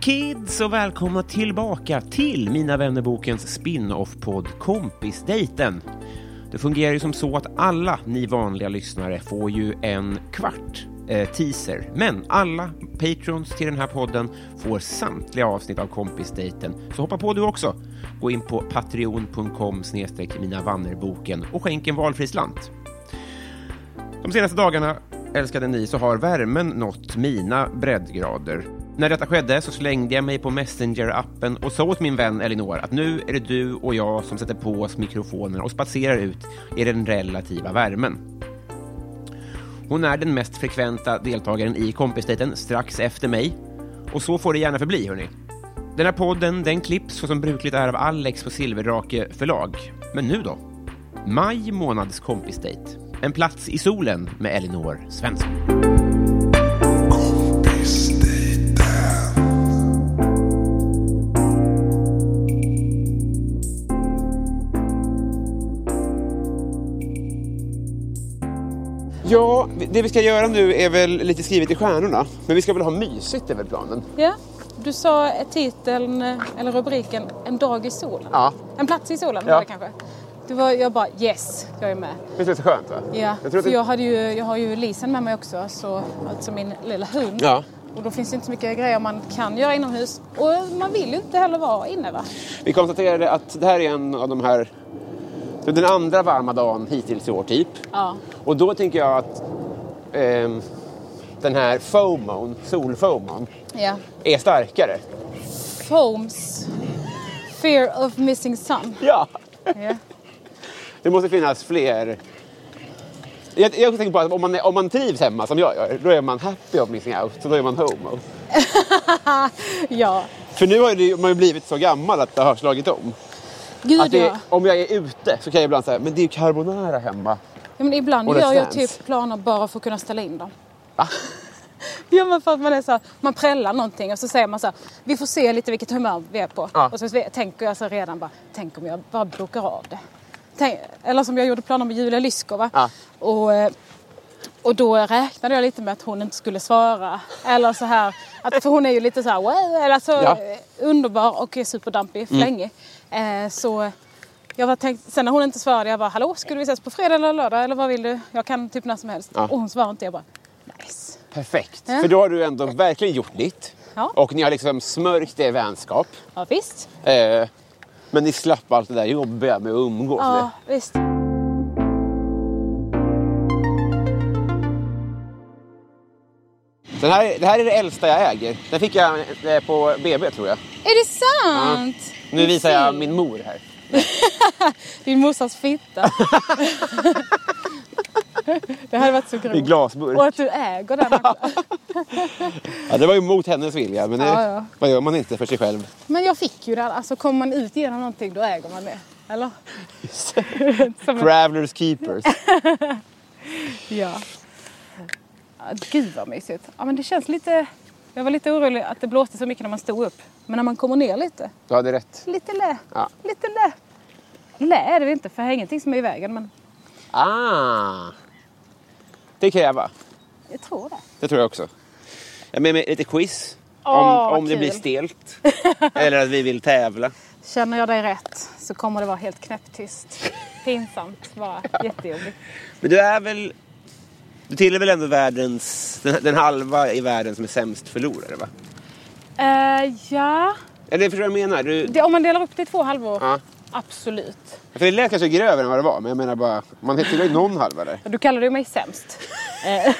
Kids och välkomna tillbaka till Mina vännerbokens spin-off-podd Kompisdejten. Det fungerar ju som så att alla ni vanliga lyssnare får ju en kvart eh, teaser, men alla patrons till den här podden får samtliga avsnitt av Kompisdejten. Så hoppa på du också. Gå in på patreon.com snedstreck mina vannerboken och skänk en valfri slant. De senaste dagarna, älskade ni, så har värmen nått mina breddgrader. När detta skedde så slängde jag mig på Messenger-appen och sa åt min vän Elinor att nu är det du och jag som sätter på oss mikrofonerna och spatserar ut i den relativa värmen. Hon är den mest frekventa deltagaren i kompisdejten strax efter mig. Och så får det gärna förbli, hörni. Den här podden, den klipps så som brukligt är av Alex på Silverdrake förlag. Men nu då? Maj månads kompisdejt. En plats i solen med Elinor Svensson. Det vi ska göra nu är väl lite skrivet i stjärnorna. Men vi ska väl ha mysigt är väl planen? Ja, du sa titeln, eller rubriken, En dag i solen. Ja. En plats i solen Ja. var det kanske. Det var, jag bara yes, jag är med. Visst är det så skönt? Va? Ja, Jag för det... jag, hade ju, jag har ju Lisen med mig också, så, alltså min lilla hund. Ja. Och då finns det inte så mycket grejer man kan göra inomhus. Och man vill ju inte heller vara inne va? Vi konstaterade att det här är en av de här... Den andra varma dagen hittills i år, typ. Ja. Och då tänker jag att ehm, den här FOMOn, solfomon, ja. är starkare. Foams. Fear of missing sun. Ja! Ja. Det måste finnas fler... Jag, jag tänker på att om man, är, om man trivs hemma som jag gör, då är man happy of missing out. Så då är man homo. ja. För nu har det, man ju blivit så gammal att det har slagit om. Gud Att det, ja. om jag är ute så kan jag ibland säga, men det är ju carbonara hemma. Ja men ibland gör jag Dance. typ planer bara för att kunna ställa in dem. Va? Ja men för att man är så här, man prällar någonting och så säger man så här, vi får se lite vilket humör vi är på. Ja. Och så tänker jag så redan bara, tänk om jag bara bokar av det. Tänk, eller som jag gjorde planer med Julia Lyskova. Ja. Och, eh, och då räknade jag lite med att hon inte skulle svara. Eller så här, att, för hon är ju lite så här, wow, eller så Ja. Mm. eh, underbar och superdampig, flängig. Eh, så jag var tänkt, sen när hon inte svarade, jag bara, hallå, skulle vi ses på fredag eller lördag? Eller vad vill du? Jag kan typ när som helst. Ja. Och hon svarade inte, jag bara, nice. Perfekt. Ja. För då har du ändå verkligen gjort ditt. Ja. Och ni har liksom smörjt i vänskap. Ja visst. Eh, men ni slapp allt det där jobbiga med att umgås. Ja, visst. Den här, det här är det äldsta jag äger. Den fick jag eh, på BB tror jag. Är det sant? Nu visar jag min mor här. Din morsas fitta. det hade varit så I grovt. glasburk. Och att du äger den också. Ja, det var ju mot hennes vilja, men det, Ja, ja. vad gör man inte för sig själv? Men jag fick ju den. Alltså kommer man ut genom någonting då äger man det. Eller? Travelers keepers. ja. ja. Gud vad mysigt. Ja men det känns lite... Jag var lite orolig att det blåste så mycket när man stod upp. Men när man kommer ner lite. Du hade rätt. Lite lä. Ja. Lite lä. Lä är det inte för det är ingenting som är i vägen. Men Ah! Det kan jag va? jag tror det. Det tror jag också. Jag med mig lite quiz. Åh, om det blir stelt. eller att vi vill tävla. Känner jag dig rätt så kommer det vara helt knäpptyst. Pinsamt, bara jättejobbigt. Men du är väl... Du tillhör väl ändå världens... Den, den halva i världen som är sämst förlorare va? Eh, ja, Eller förstår du vad jag menar? Du, det, om man delar upp det i två halvor, Ja. absolut. för det lät kanske grövre än vad det var. Men jag menar bara... Man tillhör ju någon halva där. Du kallade ju mig sämst. Eh,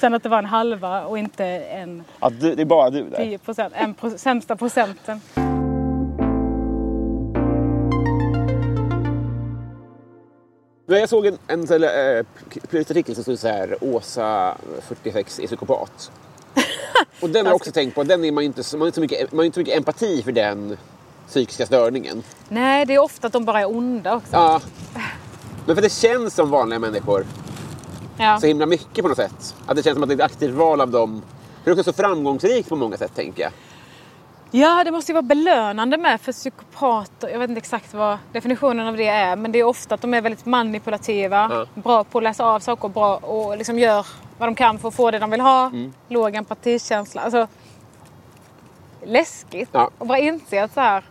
sen att det var en halva och inte en Ja, du, det är bara du där. 10 procent. En pro- sämsta procenten. Jag såg en, en sån här, eh, artikel som stod så här Åsa 46 är psykopat. Och den har jag också tänkt på. Den är man, inte, man, har inte så mycket, man har inte så mycket empati för den psykiska störningen. Nej, det är ofta att de bara är onda också. Ja. Men för det känns som vanliga människor Ja. så himla mycket på något sätt. Att det känns som att det är ett aktivt val av dem. För det är också så framgångsrikt på många sätt tänker jag. Ja, det måste ju vara belönande med för psykopater. Jag vet inte exakt vad definitionen av det är. Men det är ofta att de är väldigt manipulativa. Ja. Bra på att läsa av saker bra och liksom gör vad de kan för att få det de vill ha. Mm. Låg empatikänsla. Alltså, läskigt. Ja. Och bara inse att så här,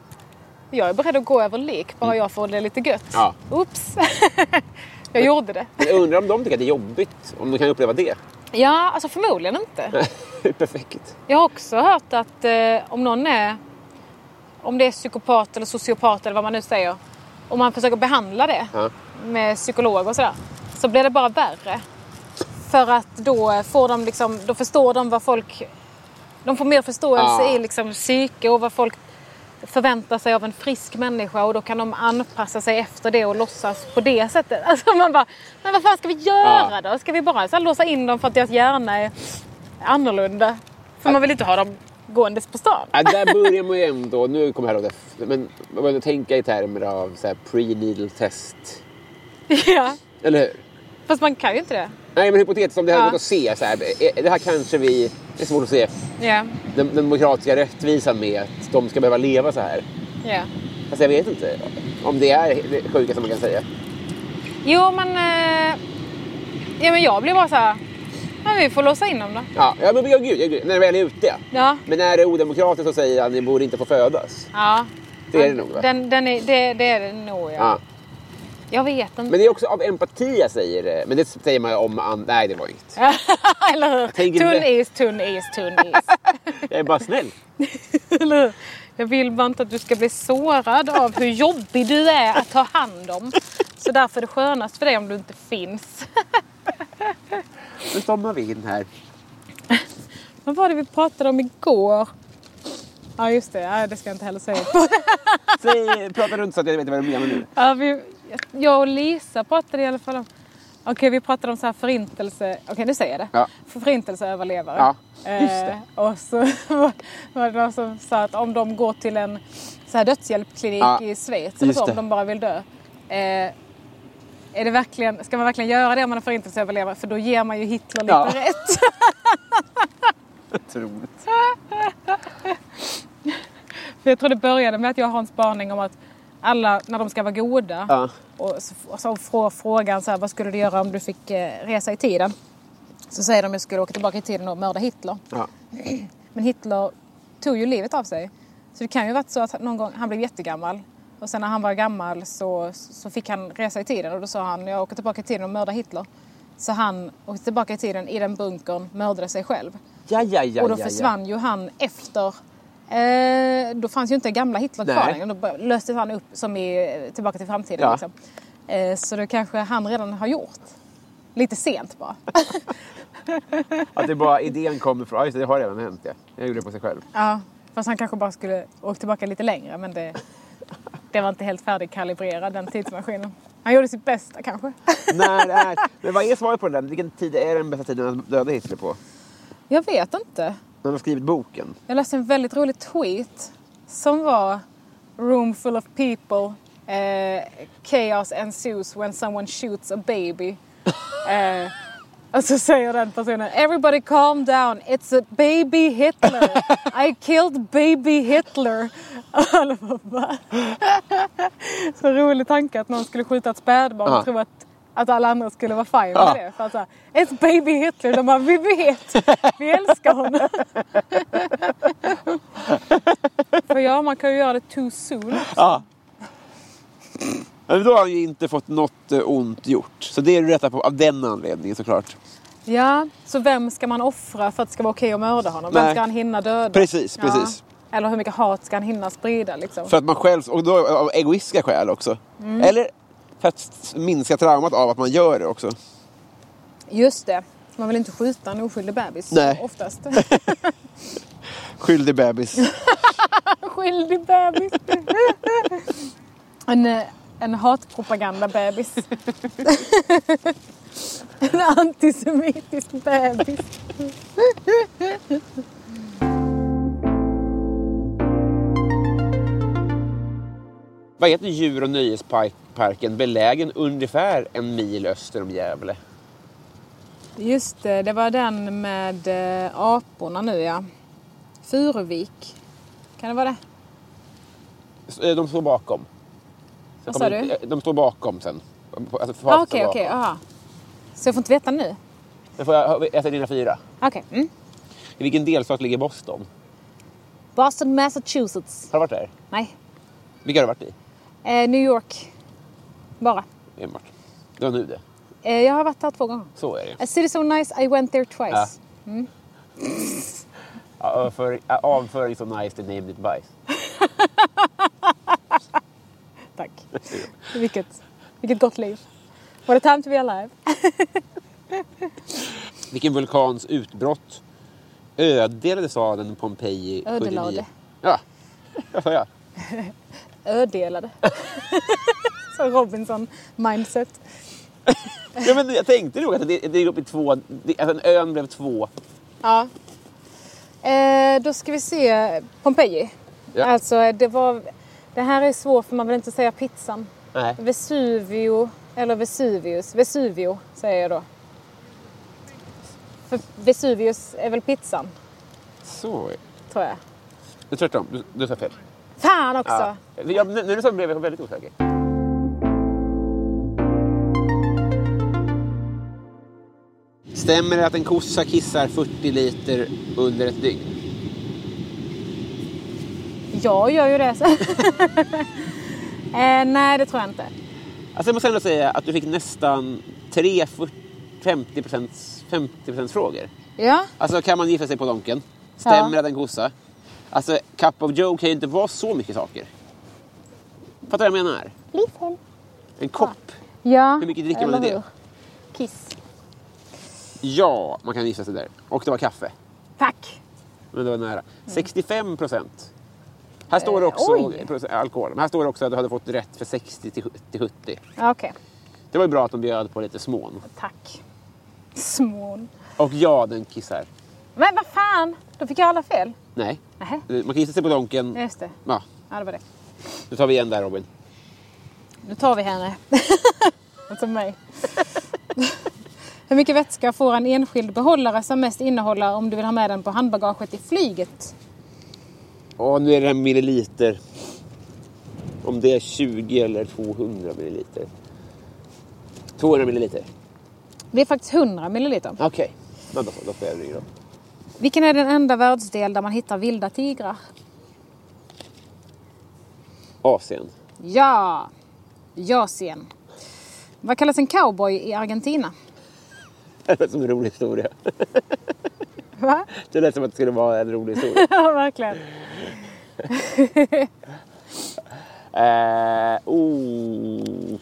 jag är beredd att gå över lik bara jag får det lite gött. Mm. Ja. Oops! jag gjorde det. Men jag undrar om de tycker att det är jobbigt. Om de kan uppleva det. Ja, alltså förmodligen inte. Perfekt. Jag har också hört att eh, om någon är om det är psykopat eller sociopat eller vad man nu säger. Om man försöker behandla det Ja. med psykolog och sådär. Så blir det bara värre. För att då får de liksom, då förstår de vad folk... De får mer förståelse Ja. i liksom psyke och vad folk förväntar sig av en frisk människa och då kan de anpassa sig efter det och låtsas på det sättet. Alltså man bara, men vad fan ska vi göra då? Ska vi bara så här, låsa in dem för att deras hjärna är annorlunda? För man vill inte ha dem gåendes på stan. Ja, där börjar man ju ändå, nu kommer jag ihåg det, men man börjar tänka i termer av prenatal test. ja, Eller hur? fast man kan ju inte det. Nej men hypotetiskt om det här Ja. gått att se så här, är- det här kanske vi, det är svårt att se Ja, den, demokratiska rättvisan med att de ska behöva leva så här. ja. Alltså jag vet inte om det är det sjukaste man kan säga. Jo men... Eh, ja men jag blir bara så här. Ja, vi får låsa in dem då. Ja, ja men ja, gud, ja, gud, när det väl är ute. Ja. Men är det odemokratiskt att säga att ni borde inte få födas? Ja. Det är det nog va? Den, den är, det, det är det nog ja. Ja. Jag vet inte. Men det är också av empati jag säger det. Men det säger man om... an- Nej, det var inget. Eller hur? Tunn is, tunn is, tunn is. Jag är bara snäll. Eller hur? Jag vill bara inte att du ska bli sårad av hur jobbig du är att ta hand om. Så därför är det skönast för dig om du inte finns. Nu stormar vi in här. Vad var det vi pratade om igår? Ja just det, det ska jag inte heller säga. Säg, prata runt så att jag vet vad du menar nu. Ja, vi, jag och Lisa pratade i alla fall om... Okej, vi pratade om så här förintelse... Okej, nu säger jag det. Ja. Förintelseöverlevare. Ja, just det. Eh, och så var det någon som sa att om de går till en så här dödshjälpsklinik Ja, i Schweiz eller så, om de bara vill dö. Eh, är det verkligen, ska man verkligen göra det om man är förintelseöverlevare? För då ger man ju Hitler lite Ja. rätt. Otroligt. Jag tror det började med att jag har en spaning om att alla, när de ska vara goda, Ja. och så, får frågan så här, vad skulle du göra om du fick eh, resa i tiden? Så säger de att jag skulle åka tillbaka i tiden och mörda Hitler. Ja. Men Hitler tog ju livet av sig. Så det kan ju varit så att någon gång, han blev jättegammal. Och sen när han var gammal så, så fick han resa i tiden och då sa han, jag åker tillbaka i tiden och mördar Hitler. Så han åkte tillbaka i tiden i den bunkern, mördade sig själv. Ja, ja, ja, och då försvann ju han efter... Eh, då fanns ju inte gamla Hitler kvar längre. Då löstes han upp som i eh, Tillbaka till framtiden. Ja. Liksom. Eh, så det kanske han redan har gjort. Lite sent bara. Att det bara idén kommer från... Ja, just det, det har redan hänt. Ja. Jag gjorde det på sig själv. ja, fast han kanske bara skulle åka tillbaka lite längre. Men det, det var inte helt färdigkalibrerad den tidsmaskinen. Han gjorde sitt bästa kanske. När är... Men vad är svaret på den? Vilken tid är den bästa tiden att döda Hitler på? Jag vet inte. När har skrivit boken. Jag läste en väldigt rolig tweet som var Room full of people. Eh, chaos ensues when someone shoots a baby. eh, och så säger den personen Everybody calm down, it's a baby Hitler. I killed baby Hitler. Så rolig tanke att någon skulle skjuta ett spädbarn och tro att, att alla andra skulle vara fine Ja. med det. För att såhär, ett baby Hitler, de bara vi vet, vi älskar honom. för ja, man kan ju göra det too soon. Ja. Men då har han ju inte fått något eh, ont gjort. Så det är du rätta på av den anledningen såklart. Ja, så vem ska man offra för att det ska vara okej att mörda honom? Vem Nej. ska han hinna döda? Precis, precis. Eller hur mycket hat ska han hinna sprida liksom? För att man själv, och då av egoistiska skäl också. Mm. Eller för att minska traumat av att man gör det också. Just det. Man vill inte skjuta en oskyldig bebis Nej. oftast. Skyldig bebis. Skyldig bebis. en, eh, en hatpropaganda-bebis. en antisemitisk bebis. Vad heter djur och nöjesparken belägen ungefär en mil öster om Gävle? Just det, det var den med eh, aporna nu ja. Furuvik. Kan det vara det? Eh, De står bakom. Vad sa du? eh, De står bakom sen. Alltså, Ah, Okej, okej. aha. Så jag får inte veta nu? Då får jag äta dina fyra. Okej. Mm. I vilken delstat ligger Boston? Boston, Massachusetts. Har du varit där? Nej. Vilka har du varit i? Eh, New York. Bara. Enbart. Det var nu det. Eh, jag har varit där två gånger. Så är det. A city so nice, I went there twice. Ja. Ja, Avföring, avföring så nice det named it bajs. Tack. vilket, vilket gott liv. What a time to be alive. Vilken vulkans utbrott ödelade staden Pompeji Ödelade. 79? Ja, vad sa jag? Ödelade. så Robinson mindset. Ja, men jag tänkte nog att det, det gick upp i två, det, alltså en ön blev två. Ja. Eh, då ska vi se Pompeji. Ja. Alltså det var... Det här är svårt för man vill inte säga pizzan. Nej. Vesuvio eller Vesuvius. Vesuvio säger jag då. För Vesuvius är väl pizzan, Så. tror jag. Det är tvärtom, du, du sa fel. Fan också! Ja. Jag, när du sa det blev jag väldigt osäker. Stämmer det att en kossa kissar 40 liter under ett dygn? Jag gör ju det. så. eh, nej, det tror jag inte. Alltså jag måste ändå säga att du fick nästan 3 50 50 frågor. Ja, Alltså kan man gifta sig på Donken? Stämmer Ja. att en kossa? Alltså Cup of Joe kan ju inte vara så mycket saker. Fattar du vad jag menar? Livshem. En kopp. Ja, Hur mycket dricker man i det? Kiss. Ja, man kan gifta sig där. Och det var kaffe. Tack. Men det var nära. 65 procent. Här står det Eh, också oj. alkohol. Men här står det också att du hade fått rätt för 60 till 70. Ja, Okej, Det var ju bra att de bjöd på lite smån. tack. Smån. Och ja, den kissar. Men vad fan, då fick jag alla fel. Nej. Nähä, Man kan gifta sig på Donken. just det. Ja, Ja, det var det. nu tar vi igen där Robin. Nu tar vi henne. alltså mig. Hur mycket vätska får en enskild behållare som mest innehåller om du vill ha med den på handbagaget i flyget? Och nu är det här milliliter. Om det är 20 eller 200 milliliter. 200 milliliter. Det är faktiskt 100 milliliter. Okej, okay. då, då spelar det ingen roll. Vilken är den enda världsdel där man hittar vilda tigrar? Asien. Ja! Jasien. Vad kallas en cowboy i Argentina? Det lät som en rolig historia. Va? Det lät som att det skulle vara en rolig historia. Ja, verkligen. Eh, oh.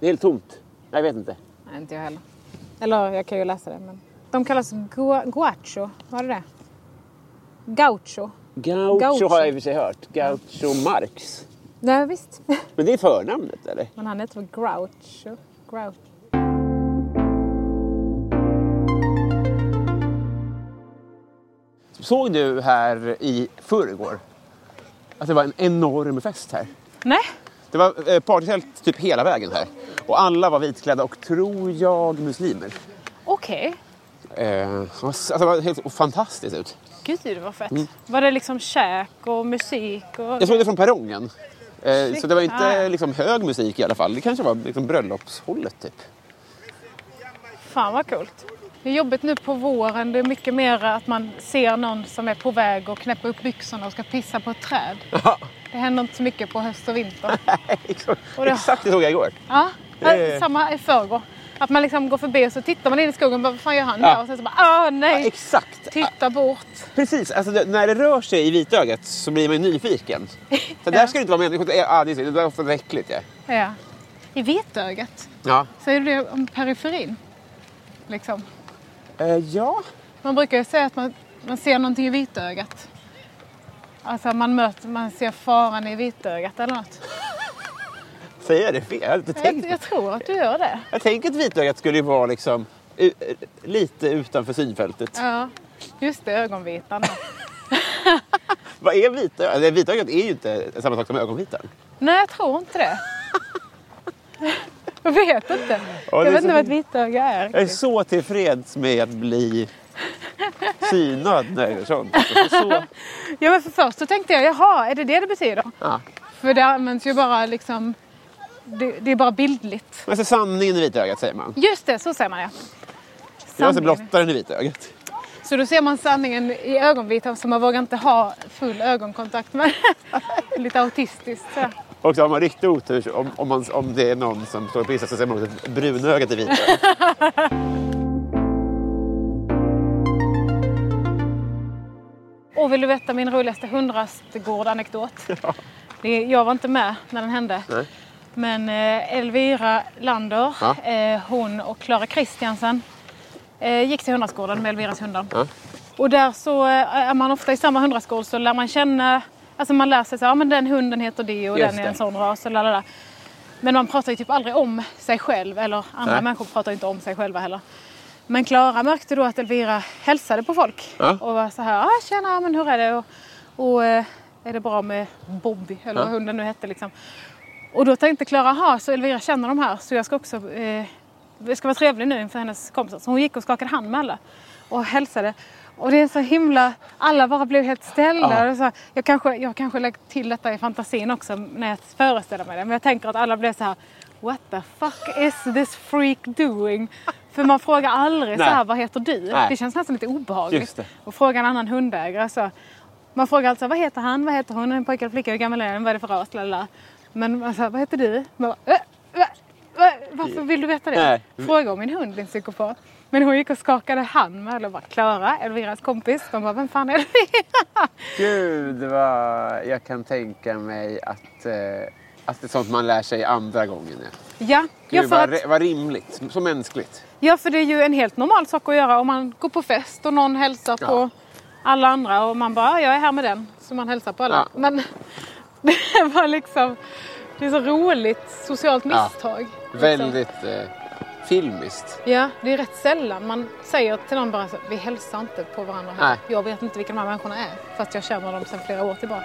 Det är helt tomt. Jag vet inte. Nej, inte jag heller. Eller jag kan ju läsa det. Men... De kallas gua- guacho. Var det det? Gaucho. Gaucho, Gaucho. har jag i och för sig hört. Gaucho Marx. Nej, visst. Men det är förnamnet eller? Men han heter väl Groucho? Groucho. Såg du här i förrgår att det var en enorm fest här? Nej. Det var eh, partytält typ hela vägen här. Och alla var vitklädda och tror jag muslimer. Okej. Eh, alltså, det var helt fantastiskt ut. Gud, var fett. Var det liksom käk och musik? Och... Jag såg det från perrongen. Eh, så det var inte Ah. liksom, hög musik i alla fall. Det kanske var liksom, bröllopshållet typ. Fan vad coolt. Det är jobbigt nu på våren. Det är mycket mer att man ser någon som är på väg och knäpper upp byxorna och ska pissa på ett träd. Det händer inte så mycket på höst och vinter. Exakt Och det- exakt det såg jag igår. Ja, Det- samma i förrgår. Att man liksom går förbi och så tittar man in i skogen och bara, vad fan gör han Ja. där? Och sen så bara, ah Ja, nej, exakt. titta bort. Precis, alltså, det, när det rör sig i vitögat så blir man ju nyfiken. Så där ska det inte vara människor. Ja, det är, det är ofta äckligt. Ja. Ja. I vitögat. Ja. Säger du det om periferin? Liksom. Eh, ja. Man brukar ju säga att man, man ser någonting i vitögat. Alltså man, möter, man ser faran i vitögat eller något. Säger jag det fel? Jag, inte Jag, tänkt. jag tror att du gör det. jag tänker att vitögat skulle ju vara liksom, lite utanför synfältet. Ja, just det, ögonvitan. Vad är vitögat? Vitögat är ju inte samma sak som ögonvitan. Nej, jag tror inte det. Jag vet inte. Ja, jag vet inte vad ett vitöga är. Jag är så tillfreds med att bli synad. Nej, sånt. Så, Ja, men för först så tänkte jag, jaha, är det det det betyder? ja. För det används ju bara liksom, det, det är bara bildligt. Men så sanningen i vitögat säger man. Just det, så säger man ja. Jag ser Sanningen. blottaren i vitögat. Så då ser man sanningen i ögonvitan så man vågar inte ha full ögonkontakt med Lite autistiskt. Så. Och så har man riktigt otur om, om, man, om det är någon som står och pissar så ser man också brunögat i vitögat. Och vill du veta min roligaste hundrastgård-anekdot? Det, jag var inte med när den hände. Nej. Men eh, Elvira Lander, Ja. eh, hon och Klara Kristiansen eh, gick till hundrastgården med Elviras hundar. Ja. Och där så är man ofta i samma hundrastgård så lär man känna, alltså man lär sig så ja men den hunden heter det och Just den är det. en sån ras och lalala. Men man pratar ju typ aldrig om sig själv eller andra Nej. människor pratar inte om sig själva heller. Men Klara märkte då att Elvira hälsade på folk Ja. och var så här, ah, tjena men hur är det? Och, och är det bra med Bobby eller vad Ja. hunden nu hette liksom. Och då tänkte Klara, aha så Elvira känner de här så jag ska också eh, jag ska vara trevlig nu inför hennes kompisar. Så hon gick och skakade hand med alla och hälsade. Och det är så himla, alla bara blev helt ställda. Ja. Jag kanske, jag kanske lagt till detta i fantasin också när jag föreställer mig det. Men jag tänker att alla blev så här, what the fuck is this freak doing? För man frågar aldrig så här, vad heter du? Nej. Det känns nästan lite obehagligt. Och fråga en annan hundägare. Så. Man frågar alltså, vad heter han? Vad heter hon? En pojke eller flicka? Hur gammal är den? Vad är det för ras? Lalala. Men man säger, vad heter du? Man bara, "Äh, va, va, varför vill du veta det? Nej. Fråga om min hund, din psykopat. Men hon gick och skakade hand med och bara, Klara, Elviras kompis. De bara, vem fan är Elvira? Gud vad jag kan tänka mig att, eh, att det är sånt man lär sig andra gången. Ja. Ja, ja, Gud för vad, att, vad rimligt, så mänskligt. ja, för det är ju en helt normal sak att göra om man går på fest och någon hälsar Ja. på alla andra och man bara, "Ja, jag är här med den. Så man hälsar på alla. Ja. Men det var liksom, det är så roligt socialt Ja. misstag. liksom. Väldigt eh, filmiskt. Ja, det är rätt sällan man säger till någon bara så, vi hälsar inte på varandra här. Nej. Jag vet inte vilka de här människorna är. Fast jag känner dem sedan flera år tillbaka.